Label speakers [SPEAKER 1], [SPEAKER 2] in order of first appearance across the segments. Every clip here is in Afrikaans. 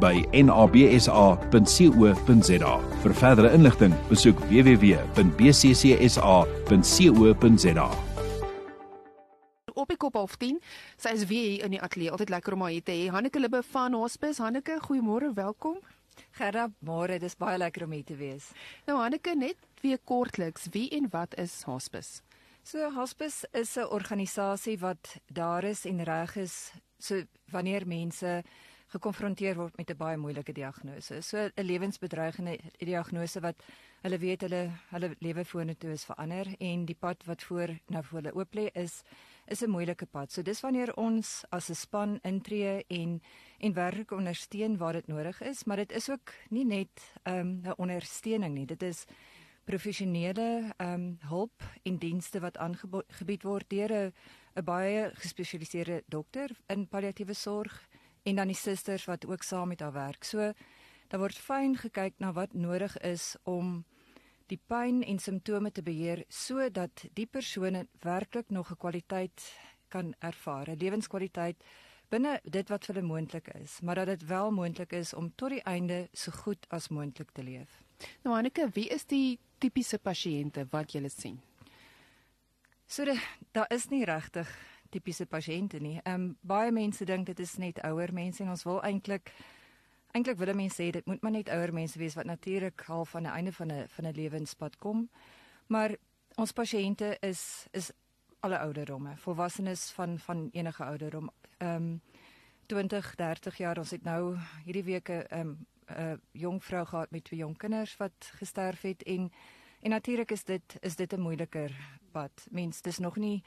[SPEAKER 1] bccsa@nabsa.co.za. Vir verdere inligting, besoek www.bccsa.co.za.
[SPEAKER 2] Op die kop half 10. Sy is weer hier in die ateljee. Altyd lekker om haar hier te hê. Hanneke Libbe van Hospice. Hanneke, goeiemôre, welkom.
[SPEAKER 3] Gerda, môre, dis baie lekker om hier te wees.
[SPEAKER 2] Nou Hanneke, net weer kortliks, wie en wat is Hospice?
[SPEAKER 3] So Hospice is 'n organisasie wat daar is en reg is so wanneer mense gekonfronteer word met 'n baie moeilike diagnose. So 'n lewensbedreigende diagnose wat hulle weet hulle hulle lewe vorentoe is verander en die pad wat voor nou voor hulle oop lê is is 'n moeilike pad. So dis wanneer ons as 'n span intree en en werklik ondersteun waar dit nodig is, maar dit is ook nie net ehm, 'n um, ondersteuning nie. Dit is professionele ehm um, hulp en dienste wat aangebied word deur 'n 'n baie gespesialiseerde dokter in palliatiewe sorg en dan die susters wat ook saam met haar werk. So daar word fyn gekyk na wat nodig is om die pyn en simptome te beheer sodat die persone werklik nog 'n kwaliteit kan ervaar, 'n lewenskwaliteit binne dit wat vir hulle moontlik is, maar dat dit wel moontlik is om tot die einde so goed as moontlik te leef.
[SPEAKER 2] Nou Anneke, wie is die tipiese pasiënte wat jy sien?
[SPEAKER 3] So daar is nie regtig tipiese pasiënte nie. Ehm um, baie mense dink dit is net ouer mense en ons wil eintlik eintlik wil mense sê dit moet maar net ouer mense wees wat natuurlik half aan die einde van 'n van 'n lewenspad kom. Maar ons pasiënte is is alle ouderdomme, volwassenes van van enige ouderdom. Ehm um, 20, 30 jaar. Ons het nou hierdie week 'n ehm 'n jong vrou gehad met twee jong kinders wat gesterf het en en natuurlik is dit is dit 'n moeiliker pad. Mens dis nog nie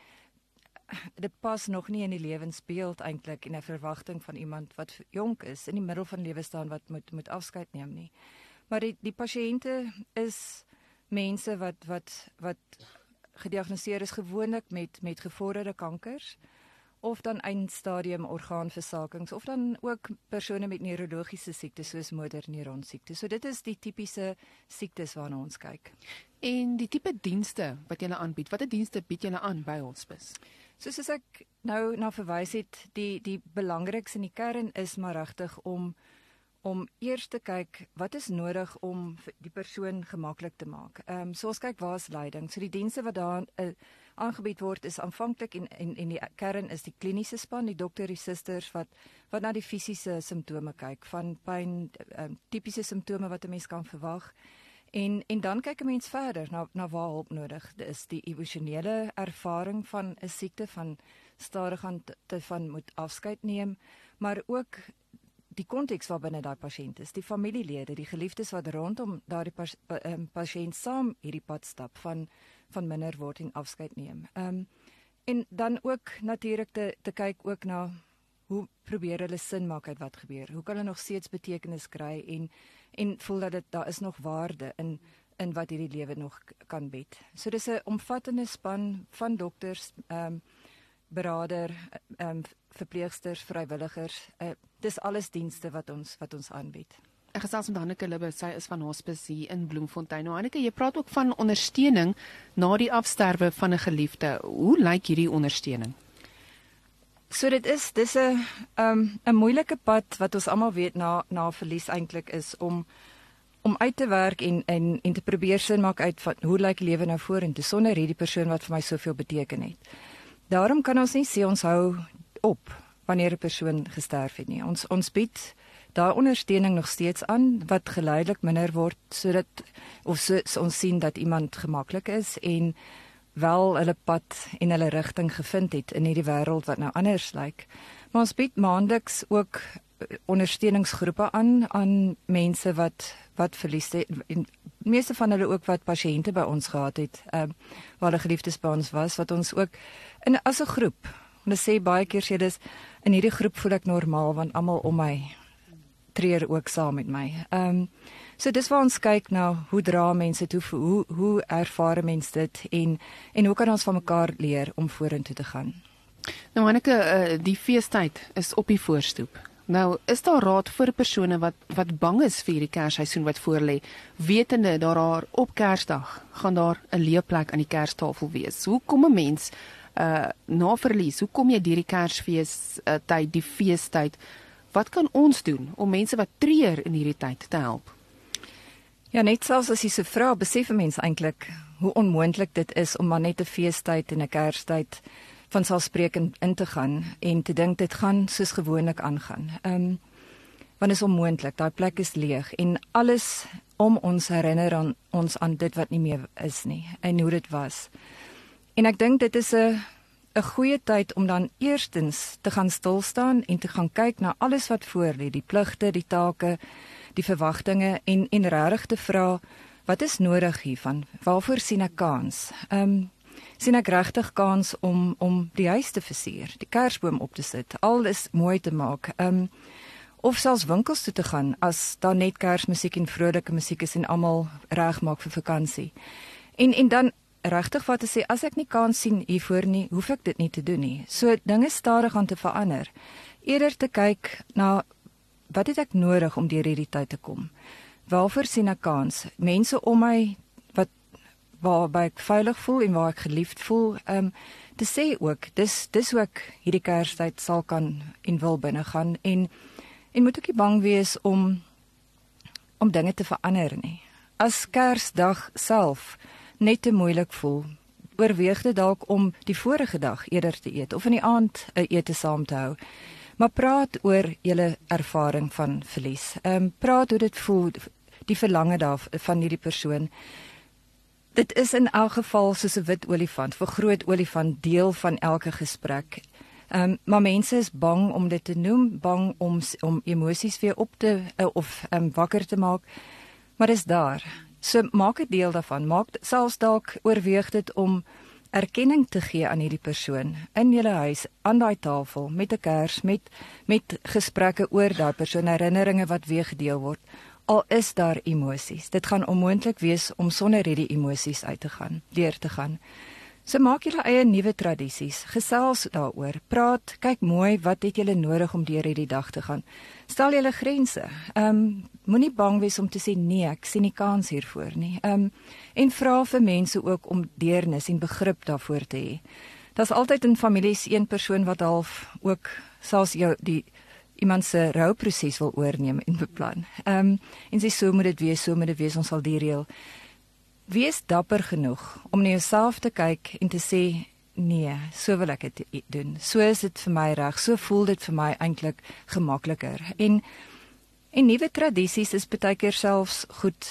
[SPEAKER 3] dit pas nog nie in die lewensbeeld eintlik en 'n verwagting van iemand wat jonk is in die middel van lewe staan wat moet moet afskeid neem nie. Maar die die pasiënte is mense wat wat wat gediagnoseer is gewoonlik met met gevorderde kankers of dan eindstadium orgaanversakings of dan ook persone met neurologiese siektes soos motorneuron siekte. So dit is die tipiese siektes waarna ons kyk.
[SPEAKER 2] En die tipe dienste wat jy aanbied, watter dienste bied jy aan by
[SPEAKER 3] Soos as ek nou na verwys het, die die belangrikste in die kern is maar regtig om om eers te kyk wat is nodig om die persoon gemaklik te maak. Ehm um, so ons kyk waar is leiding. So die dienste wat daar uh, aangebied word is aanvanklik en, en en die kern is die kliniese span, die dokter, die susters wat wat na die fisiese simptome kyk van pyn, um, tipiese simptome wat 'n mens kan verwag. En en dan kyk 'n mens verder na na waar hulp nodig is. Die emosionele ervaring van 'n siekte van stadig aan te van moet afskeid neem, maar ook die konteks waarbinne daai pasiënt is, die familielede, die geliefdes wat rondom daardie pas, pa, um, pasiënt saam hierdie pad stap van van minder word en afskeid neem. Ehm um, en dan ook natuurlik te te kyk ook na hoe probeer hulle sin maak uit wat gebeur. Hoe kan hulle nog steeds betekenis kry en en voel dat dit daar is nog waarde in in wat hierdie lewe nog kan bied. So dis 'n omvattende span van dokters, ehm um, beraader, ehm um, verpleegsters, vrywilligers. Uh, dis alles dienste wat ons wat ons aanbied.
[SPEAKER 2] Ek gesels met Hanneke Libbe, sy is van Hospice hier in Bloemfontein. Nou Hanneke, jy praat ook van ondersteuning na die afsterwe van 'n geliefde. Hoe lyk hierdie ondersteuning?
[SPEAKER 3] So dit is dis 'n um 'n moeilike pad wat ons almal weet na na verlies eintlik is om om uit te werk en en en te probeer sin maak uit van hoe lyk lewe nou vorentoe sonder hierdie persoon wat vir my soveel beteken het. Daarom kan ons nie sê ons hou op wanneer 'n persoon gesterf het nie. Ons ons bied daai ondersteuning nog steeds aan wat geleidelik minder word sodat of so, so ons sien dat iemand gemaklik is en wel hulle pad en hulle rigting gevind het in hierdie wêreld wat nou anders lyk. Maar ons bied maandeliks ook eh, ondersteuningsgroepe aan aan mense wat wat verlies het en meeste van hulle ook wat pasiënte by ons gehad het, ehm uh, waar hulle geliefdes by ons was wat ons ook in as 'n groep. Hulle sê baie keer sê dis in hierdie groep voel ek normaal want almal om my treur ook saam met my. Ehm um, so dis waar ons kyk na hoe dra mense toe hoe hoe ervaar mense dit en en hoe kan ons van mekaar leer om vorentoe te gaan.
[SPEAKER 2] Nou Anneke, uh, die feestyd is op die voorstoep. Nou, is daar raad vir persone wat wat bang is vir hierdie Kersseisoen wat voorlê, wetende daar daar op Kersdag gaan daar 'n leeplek aan die Kerstafel wees. Hoe kom 'n mens uh na verlies? Hoe kom jy deur die Kersfees uh, tyd, die feestyd? Wat kan ons doen om mense wat treur in hierdie tyd te help?
[SPEAKER 3] Ja, net soos as jy se vra, besef 'n mens eintlik hoe onmoontlik dit is om maar net 'n feestyd en 'n Kerstyd van selfspreekend in te gaan en te dink dit gaan soos gewoonlik aangaan. Ehm um, want is onmoontlik. Daai plek is leeg en alles om ons herinner aan ons aan dit wat nie meer is nie en hoe dit was. En ek dink dit is 'n 'n goeie tyd om dan eerstens te gaan stil staan en te gaan kyk na alles wat voor lê, die pligte, die take, die verwagtinge en en regtig te vra wat is nodig hiervan? Waarvoor sien ek kans? Ehm um, sien ek regtig kans om om die huis te versier, die kersboom op te sit, alles mooi te maak. Ehm um, of selfs winkels toe te gaan as daar net kersmusiek en vrolike musiek is en almal regmaak vir vakansie. En en dan regtig wat te sê as ek nie kans sien hiervoor nie, hoef ek dit nie te doen nie. So dinge stadig aan te verander. Eerder te kyk na wat het ek nodig om deur hierdie tyd te kom? Waarvoor sien ek kans? Mense om my waarby ek veilig voel en waar ek geliefd voel. Ehm um, te sê ook, dis dis hoe ek hierdie Kerstyd sal kan en wil binne gaan en en moet ek nie bang wees om om dinge te verander nie. As Kersdag self net te moeilik voel, oorweeg dit dalk om die vorige dag eerder te eet of in die aand 'n ete saam te hou. Maar praat oor julle ervaring van verlies. Ehm um, praat hoe dit voel, die verlange daar van hierdie persoon. Dit is in elk geval soos 'n wit olifant, vir groot olifant deel van elke gesprek. Ehm um, maar mense is bang om dit te noem, bang om om emosies weer op te uh, of ehm um, wakker te maak. Maar dis daar. So maak 'n deel daarvan. Maak selfs dalk oorweeg dit om erkenning te gee aan hierdie persoon in julle huis aan daai tafel met 'n kers met met gesprekke oor daai persoon herinneringe wat weer gedeel word al is daar emosies. Dit gaan onmoontlik wees om sonder hierdie emosies uit te gaan, deur te gaan. So maak julle eie nuwe tradisies, gesels daaroor, praat, kyk mooi wat het julle nodig om deur hierdie dag te gaan. Stel julle grense. Ehm um, moenie bang wees om te sê nee, ek sien nie kans hiervoor nie. Ehm um, en vra vir mense ook om deernis en begrip daarvoor te hê. Daar's altyd in families een persoon wat half ook selfs jou die iemand se rouproses wil oorneem en beplan. Ehm um, en sê so moet dit wees, so moet dit wees, ons sal die reël. Wees dapper genoeg om na jouself te kyk en te sê nee, so wil ek dit doen. So is dit vir my reg, so voel dit vir my eintlik gemakliker. En en nuwe tradisies is baie keer selfs goed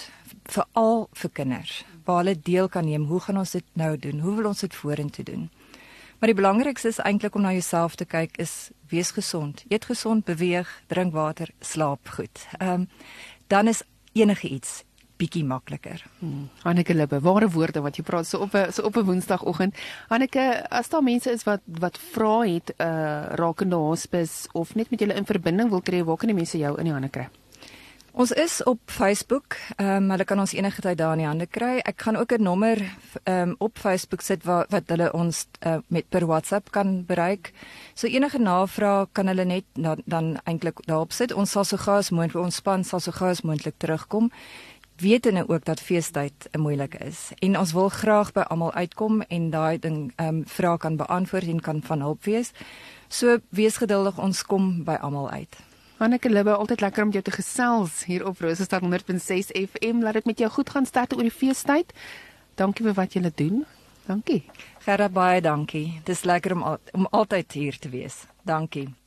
[SPEAKER 3] vir al vir kinders. Waar hulle deel kan neem, hoe gaan ons dit nou doen? Hoe wil ons dit vorentoe doen? Maar die belangrikste is eintlik om na jouself te kyk is wees gesond. Eet gesond, beweeg, drink water, slaap goed. Ehm um, dan is enige iets bietjie makliker.
[SPEAKER 2] Hmm. Anneke Libbe, ware woorde wat jy praat so op 'n so op 'n Woensdagoggend. Anneke, as daar mense is wat wat vra het uh rakende hospis of net met julle in verbinding wil kry, waar kan die mense jou in die hande kry?
[SPEAKER 3] Ons is op Facebook. Ehm um, hulle kan ons enige tyd daar in die hande kry. Ek gaan ook 'n nommer ehm um, op Facebook sit waar wat hulle ons uh, met per WhatsApp kan bereik. So enige navraag kan hulle net dan, dan eintlik daarop sit. Ons sal so gou as moontlik ons span sal so gou as moontlik terugkom. Wetende ook dat feestyd 'n moeilike is en ons wil graag by almal uitkom en daai ding ehm um, vrae kan beantwoord en kan van hulp wees. So wees geduldig, ons kom by almal uit.
[SPEAKER 2] Anneke Libbe, altyd lekker om jou te gesels hier op Rosestad 100.6 FM. Laat dit met jou goed gaan start oor die feestyd. Dankie vir wat jy doen. Dankie.
[SPEAKER 3] Gerda baie dankie. Dis lekker om om altyd hier te wees. Dankie.